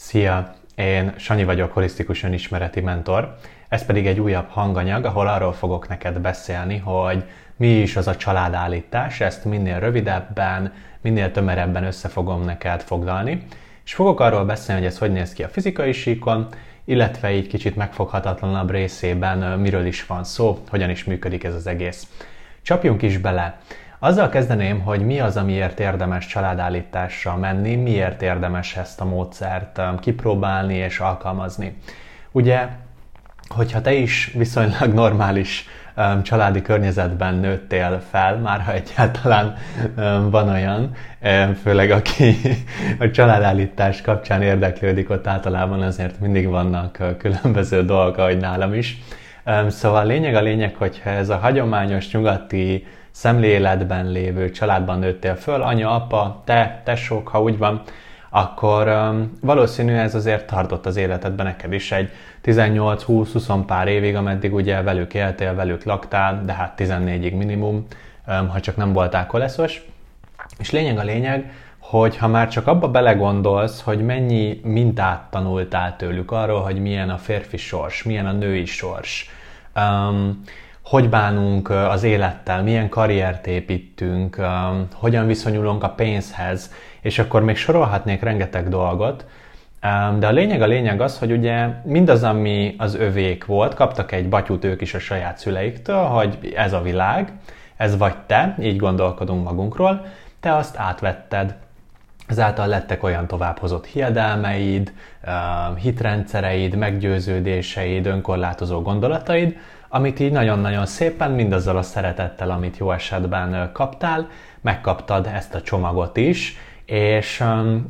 Szia! Én Sanyi vagyok, holisztikus önismereti mentor. Ez pedig egy újabb hanganyag, ahol arról fogok neked beszélni, hogy mi is az a családállítás, ezt minél rövidebben, minél tömörebben össze fogom neked foglalni. És fogok arról beszélni, hogy ez hogy néz ki a fizikai síkon, illetve így kicsit megfoghatatlanabb részében miről is van szó, hogyan is működik ez az egész. Csapjunk is bele! Azzal kezdeném, hogy mi az, amiért érdemes családállításra menni, miért érdemes ezt a módszert um, kipróbálni és alkalmazni. Ugye, hogyha te is viszonylag normális um, családi környezetben nőttél fel, már ha egyáltalán um, van olyan, főleg aki a családállítás kapcsán érdeklődik, ott általában azért mindig vannak uh, különböző dolgok, ahogy nálam is. Szóval lényeg a lényeg, hogyha ez a hagyományos nyugati szemléletben lévő családban nőttél föl, anya, apa, te, tesók, ha úgy van, akkor valószínű ez azért tartott az életedben neked is egy 18-20-20 pár évig, ameddig ugye velük éltél, velük laktál, de hát 14-ig minimum, um, ha csak nem voltál koleszos. És lényeg a lényeg, hogy ha már csak abba belegondolsz, hogy mennyi mintát tanultál tőlük arról, hogy milyen a férfi sors, milyen a női sors, um, hogy bánunk az élettel, milyen karriert építünk, hogyan viszonyulunk a pénzhez, és akkor még sorolhatnék rengeteg dolgot, de a lényeg a lényeg az, hogy ugye mindaz, ami az övék volt, kaptak egy batyút ők is a saját szüleiktől, hogy ez a világ, ez vagy te, így gondolkodunk magunkról, te azt átvetted. Ezáltal lettek olyan továbbhozott hiedelmeid, hitrendszereid, meggyőződéseid, önkorlátozó gondolataid, amit így nagyon-nagyon szépen, mindazzal a szeretettel, amit jó esetben kaptál, megkaptad ezt a csomagot is, és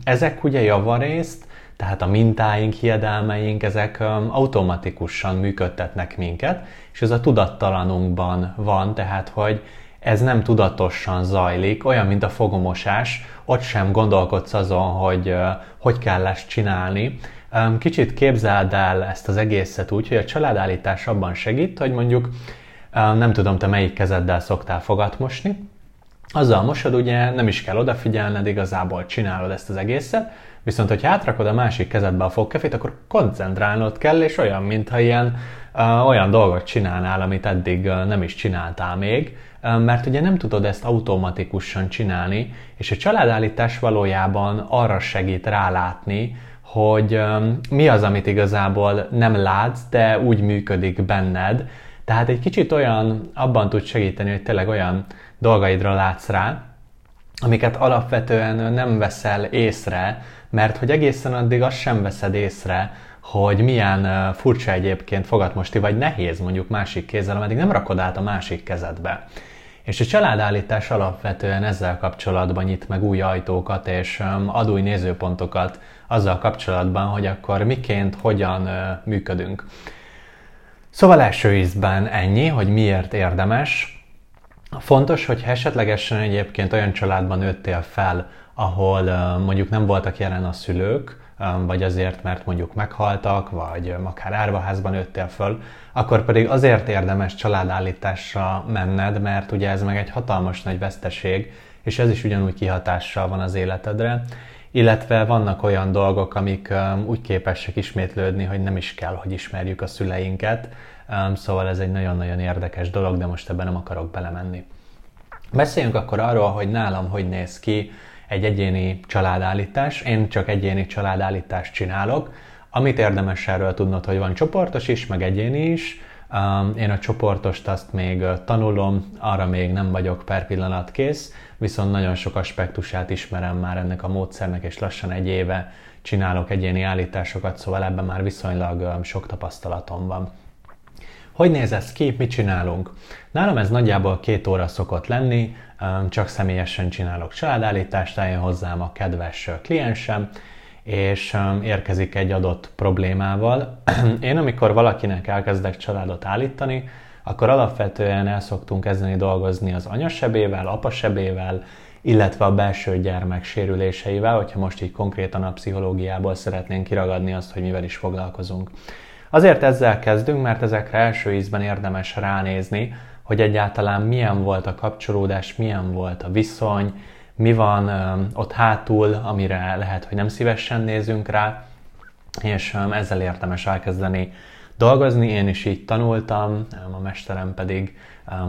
ezek ugye javarészt, tehát a mintáink, hiedelmeink, ezek automatikusan működtetnek minket, és ez a tudattalanunkban van, tehát hogy ez nem tudatosan zajlik, olyan, mint a fogomosás, ott sem gondolkodsz azon, hogy hogy kell ezt csinálni, Kicsit képzeld el ezt az egészet úgy, hogy a családállítás abban segít, hogy mondjuk nem tudom, te melyik kezeddel szoktál fogat mosni, azzal mosod, ugye nem is kell odafigyelned, igazából csinálod ezt az egészet, viszont hogyha átrakod a másik kezedbe a fogkefét, akkor koncentrálnod kell, és olyan, mintha ilyen olyan dolgot csinálnál, amit eddig nem is csináltál még, mert ugye nem tudod ezt automatikusan csinálni, és a családállítás valójában arra segít rálátni, hogy mi az, amit igazából nem látsz, de úgy működik benned. Tehát egy kicsit olyan, abban tud segíteni, hogy tényleg olyan dolgaidra látsz rá, amiket alapvetően nem veszel észre, mert hogy egészen addig azt sem veszed észre, hogy milyen furcsa egyébként fogatmosti, vagy nehéz mondjuk másik kézzel, ameddig nem rakod át a másik kezedbe. És a családállítás alapvetően ezzel kapcsolatban nyit meg új ajtókat és ad új nézőpontokat azzal kapcsolatban, hogy akkor miként, hogyan működünk. Szóval első ízben ennyi, hogy miért érdemes. Fontos, hogy esetlegesen egyébként olyan családban nőttél fel, ahol mondjuk nem voltak jelen a szülők, vagy azért, mert mondjuk meghaltak, vagy akár árvaházban nőttél föl, akkor pedig azért érdemes családállításra menned, mert ugye ez meg egy hatalmas nagy veszteség, és ez is ugyanúgy kihatással van az életedre, illetve vannak olyan dolgok, amik úgy képesek ismétlődni, hogy nem is kell, hogy ismerjük a szüleinket, szóval ez egy nagyon-nagyon érdekes dolog, de most ebben nem akarok belemenni. Beszéljünk akkor arról, hogy nálam hogy néz ki egy egyéni családállítás. Én csak egyéni családállítást csinálok. Amit érdemes erről tudnod, hogy van csoportos is, meg egyéni is. Én a csoportost azt még tanulom, arra még nem vagyok per pillanat kész, viszont nagyon sok aspektusát ismerem már ennek a módszernek, és lassan egy éve csinálok egyéni állításokat, szóval ebben már viszonylag sok tapasztalatom van. Hogy néz ez ki, mit csinálunk? Nálam ez nagyjából két óra szokott lenni, csak személyesen csinálok családállítást, eljön hozzám a kedves kliensem, és érkezik egy adott problémával. Én amikor valakinek elkezdek családot állítani, akkor alapvetően el szoktunk kezdeni dolgozni az anyasebével, apasebével, illetve a belső gyermek sérüléseivel, hogyha most így konkrétan a pszichológiából szeretnénk kiragadni azt, hogy mivel is foglalkozunk. Azért ezzel kezdünk, mert ezekre első ízben érdemes ránézni, hogy egyáltalán milyen volt a kapcsolódás, milyen volt a viszony, mi van ott hátul, amire lehet, hogy nem szívesen nézünk rá, és ezzel érdemes elkezdeni dolgozni, én is így tanultam, a mesterem pedig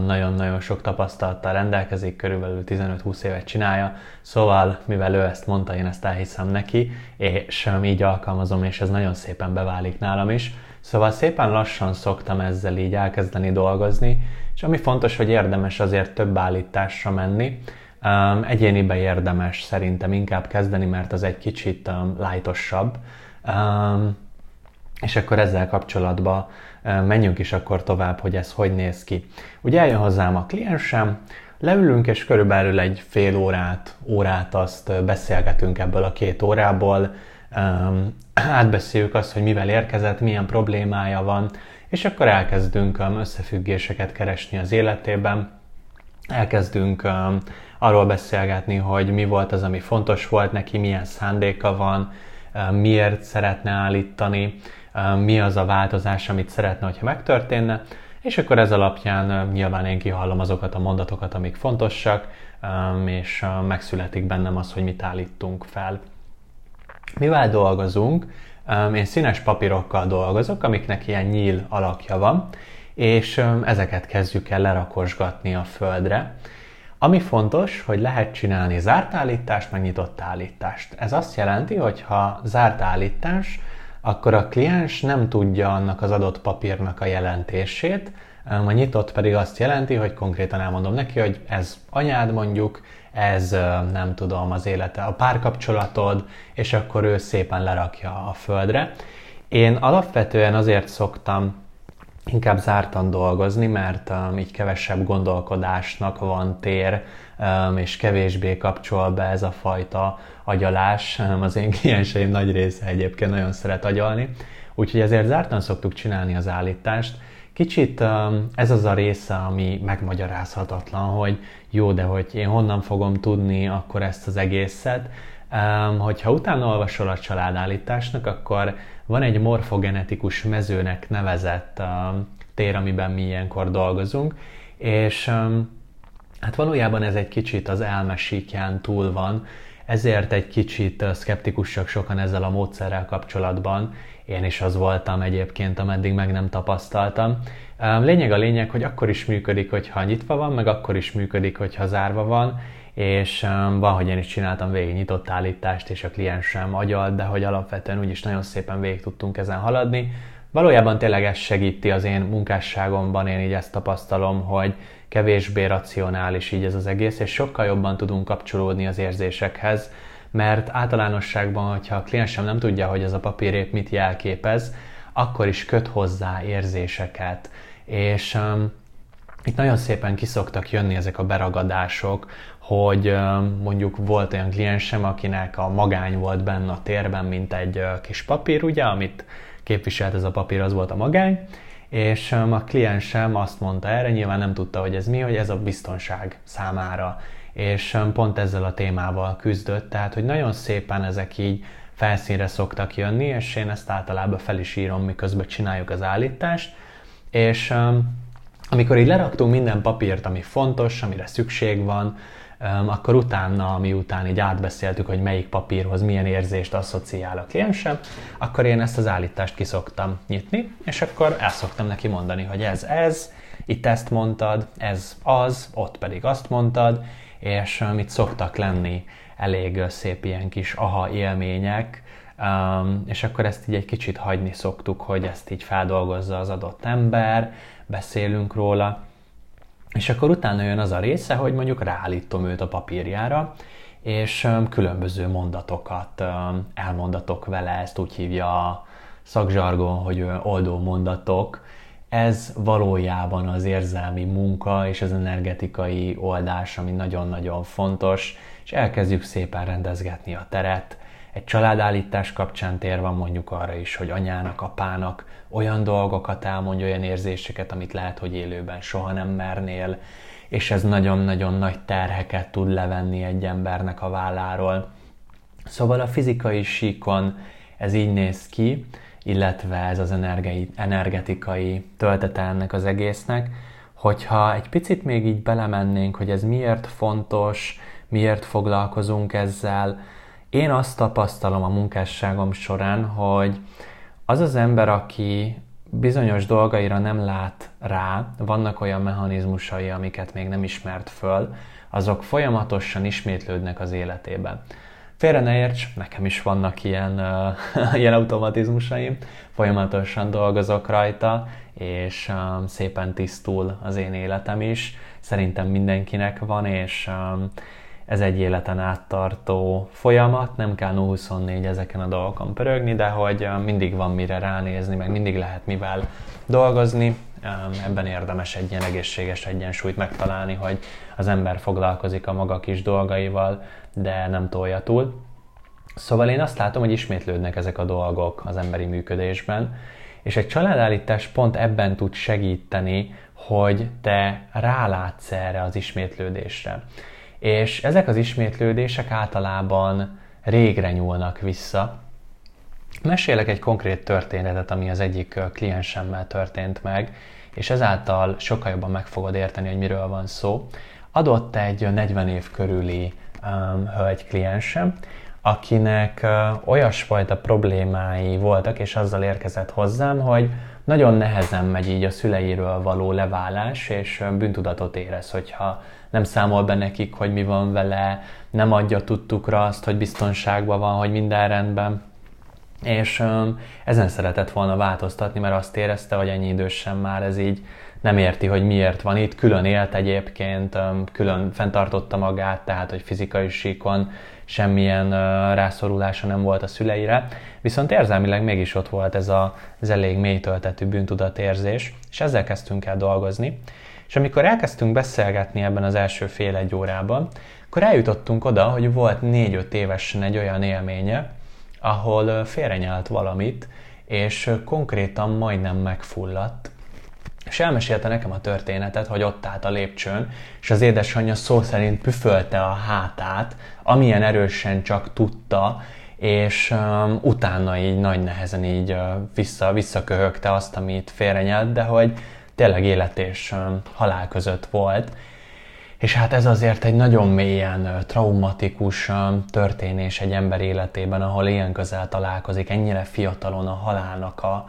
nagyon-nagyon sok tapasztalattal rendelkezik, körülbelül 15-20 évet csinálja, szóval mivel ő ezt mondta, én ezt elhiszem neki, és így alkalmazom, és ez nagyon szépen beválik nálam is. Szóval szépen lassan szoktam ezzel így elkezdeni dolgozni, és ami fontos, hogy érdemes azért több állításra menni, Um, egyénibe érdemes szerintem inkább kezdeni, mert az egy kicsit um, lájtosabb. Um, és akkor ezzel kapcsolatban menjünk is akkor tovább, hogy ez hogy néz ki. Ugye eljön hozzám a kliensem, leülünk, és körülbelül egy fél órát, órát azt beszélgetünk ebből a két órából, átbeszéljük azt, hogy mivel érkezett, milyen problémája van, és akkor elkezdünk összefüggéseket keresni az életében, elkezdünk arról beszélgetni, hogy mi volt az, ami fontos volt neki, milyen szándéka van, miért szeretne állítani, mi az a változás, amit szeretne, hogyha megtörténne, és akkor ez alapján nyilván én kihallom azokat a mondatokat, amik fontosak, és megszületik bennem az, hogy mit állítunk fel. Mivel dolgozunk? Én színes papírokkal dolgozok, amiknek ilyen nyíl alakja van, és ezeket kezdjük el lerakosgatni a földre. Ami fontos, hogy lehet csinálni zárt állítást, meg nyitott állítást. Ez azt jelenti, hogy ha zárt állítás, akkor a kliens nem tudja annak az adott papírnak a jelentését, a nyitott pedig azt jelenti, hogy konkrétan elmondom neki, hogy ez anyád mondjuk, ez nem tudom, az élete, a párkapcsolatod, és akkor ő szépen lerakja a földre. Én alapvetően azért szoktam inkább zártan dolgozni, mert um, így kevesebb gondolkodásnak van tér, um, és kevésbé kapcsol be ez a fajta agyalás. Um, az én klienseim nagy része egyébként nagyon szeret agyalni, úgyhogy ezért zártan szoktuk csinálni az állítást. Kicsit um, ez az a része, ami megmagyarázhatatlan, hogy jó, de hogy én honnan fogom tudni akkor ezt az egészet. Um, hogyha utána olvasol a családállításnak, akkor van egy morfogenetikus mezőnek nevezett tér, amiben mi ilyenkor dolgozunk, és hát valójában ez egy kicsit az elmesíkján túl van, ezért egy kicsit szkeptikusak sokan ezzel a módszerrel kapcsolatban. Én is az voltam egyébként, ameddig meg nem tapasztaltam. Lényeg a lényeg, hogy akkor is működik, hogyha nyitva van, meg akkor is működik, hogyha zárva van, és um, van, hogy én is csináltam végig nyitott állítást, és a kliens sem agyalt, de hogy alapvetően úgyis nagyon szépen végig tudtunk ezen haladni. Valójában tényleg ez segíti az én munkásságomban, én így ezt tapasztalom, hogy kevésbé racionális így ez az egész, és sokkal jobban tudunk kapcsolódni az érzésekhez, mert általánosságban, hogyha a kliensem nem tudja, hogy ez a papírép mit jelképez, akkor is köt hozzá érzéseket. És um, itt nagyon szépen kiszoktak jönni ezek a beragadások, hogy mondjuk volt olyan kliensem, akinek a magány volt benne a térben, mint egy kis papír, ugye, amit képviselt ez a papír, az volt a magány, és a kliensem azt mondta erre, nyilván nem tudta, hogy ez mi, hogy ez a biztonság számára, és pont ezzel a témával küzdött, tehát hogy nagyon szépen ezek így felszínre szoktak jönni, és én ezt általában fel is írom, miközben csináljuk az állítást, és amikor így leraktunk minden papírt, ami fontos, amire szükség van, akkor utána, miután így átbeszéltük, hogy melyik papírhoz milyen érzést asszociál a kliensem, akkor én ezt az állítást kiszoktam nyitni, és akkor el szoktam neki mondani, hogy ez ez, itt ezt mondtad, ez az, ott pedig azt mondtad, és mit szoktak lenni elég szép ilyen kis aha élmények, és akkor ezt így egy kicsit hagyni szoktuk, hogy ezt így feldolgozza az adott ember, beszélünk róla, és akkor utána jön az a része, hogy mondjuk ráállítom őt a papírjára, és különböző mondatokat elmondatok vele, ezt úgy hívja a szakzsargon, hogy oldó mondatok. Ez valójában az érzelmi munka és az energetikai oldás, ami nagyon-nagyon fontos, és elkezdjük szépen rendezgetni a teret, egy családállítás kapcsán tér van mondjuk arra is, hogy anyának, apának olyan dolgokat elmondja, olyan érzéseket, amit lehet, hogy élőben soha nem mernél, és ez nagyon-nagyon nagy terheket tud levenni egy embernek a válláról. Szóval a fizikai síkon ez így néz ki, illetve ez az energetikai töltete ennek az egésznek, hogyha egy picit még így belemennénk, hogy ez miért fontos, miért foglalkozunk ezzel, én azt tapasztalom a munkásságom során, hogy az az ember, aki bizonyos dolgaira nem lát rá, vannak olyan mechanizmusai, amiket még nem ismert föl, azok folyamatosan ismétlődnek az életében. Félre ne érts, nekem is vannak ilyen, ilyen automatizmusaim, folyamatosan dolgozok rajta, és um, szépen tisztul az én életem is. Szerintem mindenkinek van, és um, ez egy életen áttartó folyamat, nem kell 24 ezeken a dolgokon pörögni, de hogy mindig van mire ránézni, meg mindig lehet mivel dolgozni, ebben érdemes egy ilyen egészséges egyensúlyt megtalálni, hogy az ember foglalkozik a maga kis dolgaival, de nem tolja túl. Szóval én azt látom, hogy ismétlődnek ezek a dolgok az emberi működésben, és egy családállítás pont ebben tud segíteni, hogy te rálátsz erre az ismétlődésre. És ezek az ismétlődések általában régre nyúlnak vissza. Mesélek egy konkrét történetet, ami az egyik kliensemmel történt meg, és ezáltal sokkal jobban meg fogod érteni, hogy miről van szó. Adott egy 40 év körüli um, hölgy kliensem, akinek uh, olyasfajta problémái voltak, és azzal érkezett hozzám, hogy nagyon nehezen megy így a szüleiről való leválás, és bűntudatot érez, hogyha nem számol be nekik, hogy mi van vele, nem adja tudtukra azt, hogy biztonságban van, hogy minden rendben. És ezen szeretett volna változtatni, mert azt érezte, hogy ennyi idősen már ez így nem érti, hogy miért van itt, külön élt egyébként, külön fenntartotta magát, tehát hogy fizikai síkon semmilyen rászorulása nem volt a szüleire, viszont érzelmileg mégis ott volt ez a, az elég mély töltetű bűntudatérzés, és ezzel kezdtünk el dolgozni. És amikor elkezdtünk beszélgetni ebben az első fél egy órában, akkor eljutottunk oda, hogy volt négy-öt évesen egy olyan élménye, ahol félrenyált valamit, és konkrétan majdnem megfulladt. És elmesélte nekem a történetet, hogy ott állt a lépcsőn, és az édesanyja szó szerint püfölte a hátát, amilyen erősen csak tudta, és um, utána így nagy nehezen így uh, vissza, visszaköhögte azt, amit félrenyelt, de hogy tényleg élet és halál között volt. És hát ez azért egy nagyon mélyen traumatikus történés egy ember életében, ahol ilyen közel találkozik, ennyire fiatalon a halálnak a,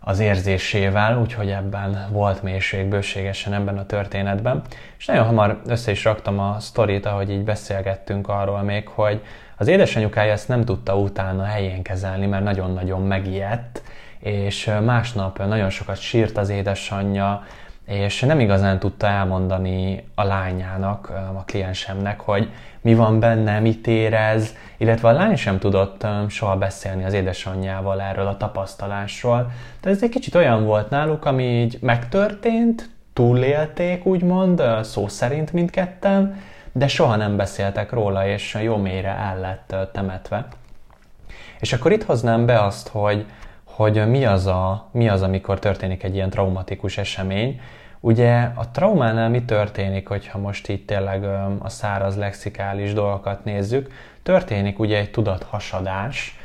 az érzésével, úgyhogy ebben volt mélység bőségesen ebben a történetben. És nagyon hamar össze is raktam a sztorit, ahogy így beszélgettünk arról még, hogy az édesanyukája ezt nem tudta utána helyén kezelni, mert nagyon-nagyon megijedt, és másnap nagyon sokat sírt az édesanyja, és nem igazán tudta elmondani a lányának, a kliensemnek, hogy mi van benne, mit érez, illetve a lány sem tudott soha beszélni az édesanyjával erről a tapasztalásról. Tehát ez egy kicsit olyan volt náluk, ami így megtörtént, túlélték, úgymond, szó szerint mindketten, de soha nem beszéltek róla, és jó mélyre el lett temetve. És akkor itt hoznám be azt, hogy hogy mi az, a, mi az, amikor történik egy ilyen traumatikus esemény. Ugye a traumánál mi történik, hogyha most itt tényleg a száraz lexikális dolgokat nézzük? Történik ugye egy tudathasadás,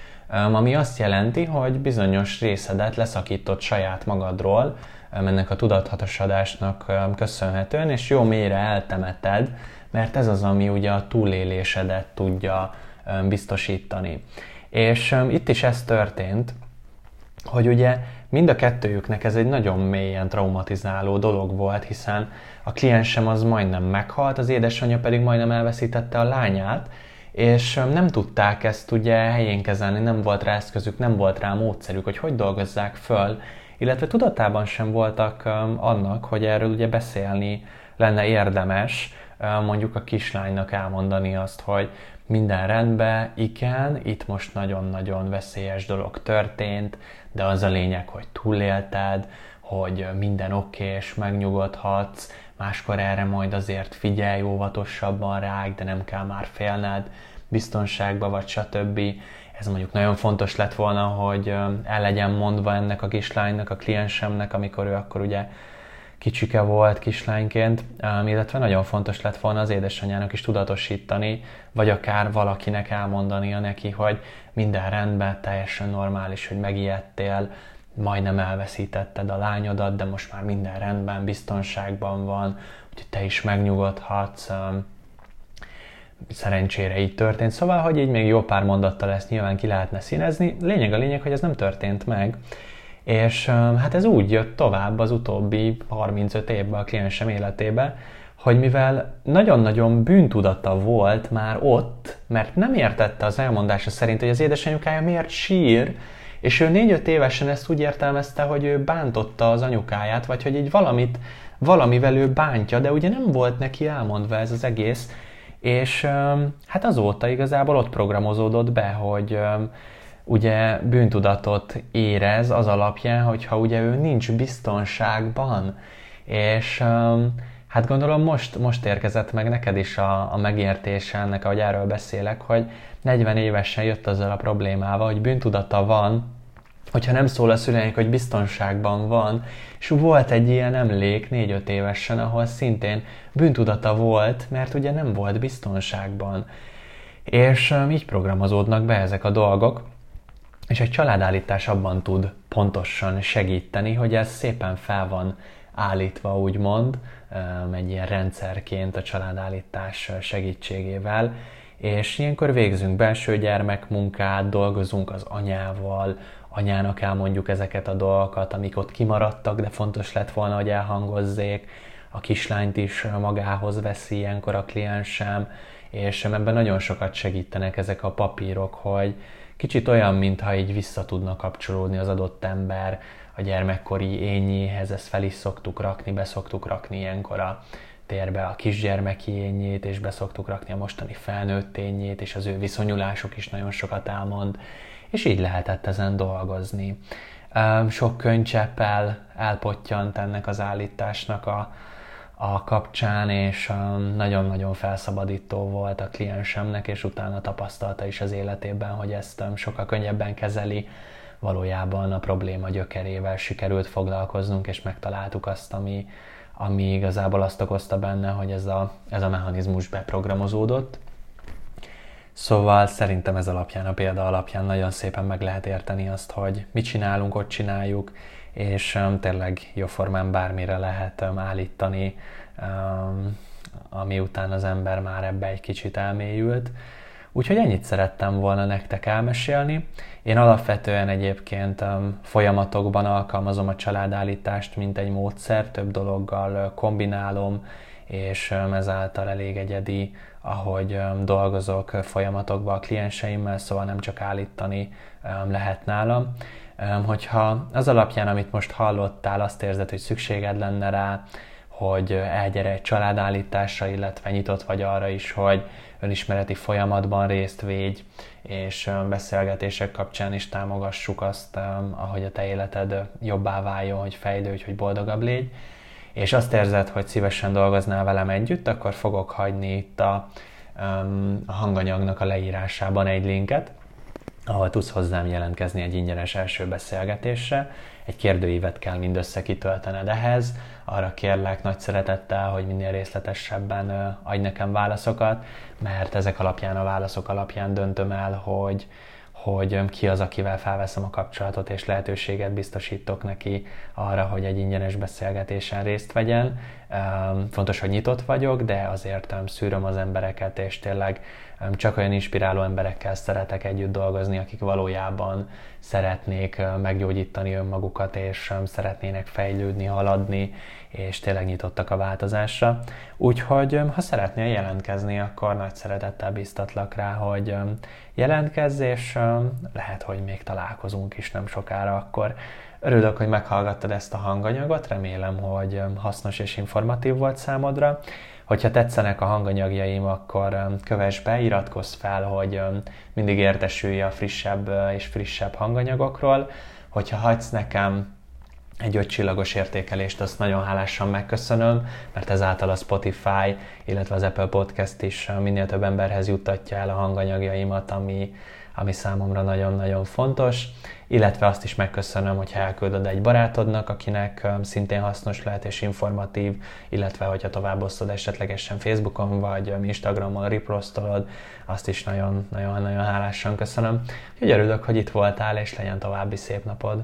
ami azt jelenti, hogy bizonyos részedet leszakított saját magadról, ennek a tudathasadásnak köszönhetően, és jó mélyre eltemeted, mert ez az, ami ugye a túlélésedet tudja biztosítani. És itt is ez történt, hogy ugye mind a kettőjüknek ez egy nagyon mélyen traumatizáló dolog volt, hiszen a kliensem az majdnem meghalt, az édesanyja pedig majdnem elveszítette a lányát, és nem tudták ezt ugye helyén kezelni, nem volt rá eszközük, nem volt rá módszerük, hogy hogy dolgozzák föl, illetve tudatában sem voltak annak, hogy erről ugye beszélni lenne érdemes, mondjuk a kislánynak elmondani azt, hogy minden rendben, igen, itt most nagyon-nagyon veszélyes dolog történt, de az a lényeg, hogy túlélted, hogy minden oké, és megnyugodhatsz, máskor erre majd azért figyelj óvatosabban rá, de nem kell már félned, biztonságba vagy stb. Ez mondjuk nagyon fontos lett volna, hogy el legyen mondva ennek a kislánynak, a kliensemnek, amikor ő akkor ugye kicsike volt kislányként, illetve nagyon fontos lett volna az édesanyjának is tudatosítani, vagy akár valakinek elmondania neki, hogy minden rendben, teljesen normális, hogy megijedtél, majdnem elveszítetted a lányodat, de most már minden rendben, biztonságban van, úgyhogy te is megnyugodhatsz, szerencsére így történt. Szóval, hogy így még jó pár mondattal ezt nyilván ki lehetne színezni. Lényeg a lényeg, hogy ez nem történt meg. És hát ez úgy jött tovább az utóbbi 35 évben a kliensem életébe, hogy mivel nagyon-nagyon bűntudata volt már ott, mert nem értette az elmondása szerint, hogy az édesanyukája miért sír, és ő négy-öt évesen ezt úgy értelmezte, hogy ő bántotta az anyukáját, vagy hogy így valamit, valamivel ő bántja, de ugye nem volt neki elmondva ez az egész, és hát azóta igazából ott programozódott be, hogy ugye bűntudatot érez az alapján, hogyha ugye ő nincs biztonságban. És hát gondolom most, most érkezett meg neked is a, a megértése ennek, ahogy erről beszélek, hogy 40 évesen jött azzal a problémával, hogy bűntudata van, hogyha nem szól a szüleinek, hogy biztonságban van, és volt egy ilyen emlék 4-5 évesen, ahol szintén bűntudata volt, mert ugye nem volt biztonságban. És um, így programozódnak be ezek a dolgok, és egy családállítás abban tud pontosan segíteni, hogy ez szépen fel van állítva, úgymond, um, egy ilyen rendszerként a családállítás segítségével, és ilyenkor végzünk belső gyermekmunkát, dolgozunk az anyával, anyának elmondjuk ezeket a dolgokat, amik ott kimaradtak, de fontos lett volna, hogy elhangozzék, a kislányt is magához veszi ilyenkor a kliensem, és ebben nagyon sokat segítenek ezek a papírok, hogy kicsit olyan, mintha így vissza tudna kapcsolódni az adott ember a gyermekkori ényéhez, ezt fel is szoktuk rakni, be szoktuk rakni ilyenkor a térbe a kisgyermeki ényét, és be szoktuk rakni a mostani felnőtt ényét, és az ő viszonyulásuk is nagyon sokat elmond, és így lehetett ezen dolgozni. Sok könycseppel elpottyant ennek az állításnak a, a kapcsán, és nagyon-nagyon felszabadító volt a kliensemnek, és utána tapasztalta is az életében, hogy ezt sokkal könnyebben kezeli, valójában a probléma gyökerével sikerült foglalkoznunk, és megtaláltuk azt, ami, ami igazából azt okozta benne, hogy ez a, ez a mechanizmus beprogramozódott, Szóval szerintem ez alapján, a példa alapján nagyon szépen meg lehet érteni azt, hogy mit csinálunk, ott csináljuk, és um, tényleg jóformán bármire lehet um, állítani, um, ami után az ember már ebbe egy kicsit elmélyült. Úgyhogy ennyit szerettem volna nektek elmesélni. Én alapvetően egyébként folyamatokban alkalmazom a családállítást, mint egy módszer, több dologgal uh, kombinálom, és ezáltal elég egyedi ahogy dolgozok folyamatokban a klienseimmel, szóval nem csak állítani lehet nálam. Hogyha az alapján, amit most hallottál, azt érzed, hogy szükséged lenne rá, hogy elgyere egy családállításra, illetve nyitott vagy arra is, hogy önismereti folyamatban részt végy, és beszélgetések kapcsán is támogassuk azt, ahogy a te életed jobbá váljon, hogy fejlődj, hogy boldogabb légy, és azt érzed, hogy szívesen dolgoznál velem együtt, akkor fogok hagyni itt a, a hanganyagnak a leírásában egy linket, ahol tudsz hozzám jelentkezni egy ingyenes első beszélgetésre. Egy kérdőívet kell mindössze kitöltened ehhez. Arra kérlek nagy szeretettel, hogy minél részletesebben adj nekem válaszokat, mert ezek alapján, a válaszok alapján döntöm el, hogy hogy ki az, akivel felveszem a kapcsolatot, és lehetőséget biztosítok neki arra, hogy egy ingyenes beszélgetésen részt vegyen. Fontos, hogy nyitott vagyok, de azért szűröm az embereket, és tényleg csak olyan inspiráló emberekkel szeretek együtt dolgozni, akik valójában szeretnék meggyógyítani önmagukat, és szeretnének fejlődni, haladni, és tényleg nyitottak a változásra. Úgyhogy ha szeretnél jelentkezni, akkor nagy szeretettel biztatlak rá, hogy jelentkezz, és lehet, hogy még találkozunk is nem sokára akkor. Örülök, hogy meghallgattad ezt a hanganyagot, remélem, hogy hasznos és informatív volt számodra. Hogyha tetszenek a hanganyagjaim, akkor kövess be, iratkozz fel, hogy mindig értesülj a frissebb és frissebb hanganyagokról. Hogyha hagysz nekem egy öt csillagos értékelést, azt nagyon hálásan megköszönöm, mert ezáltal a Spotify, illetve az Apple Podcast is minél több emberhez juttatja el a hanganyagjaimat, ami, ami számomra nagyon-nagyon fontos, illetve azt is megköszönöm, hogyha elküldöd egy barátodnak, akinek szintén hasznos lehet és informatív, illetve hogyha továbbosztod esetlegesen Facebookon vagy Instagramon reprostolod, azt is nagyon-nagyon hálásan köszönöm. Úgyhogy örülök, hogy itt voltál, és legyen további szép napod!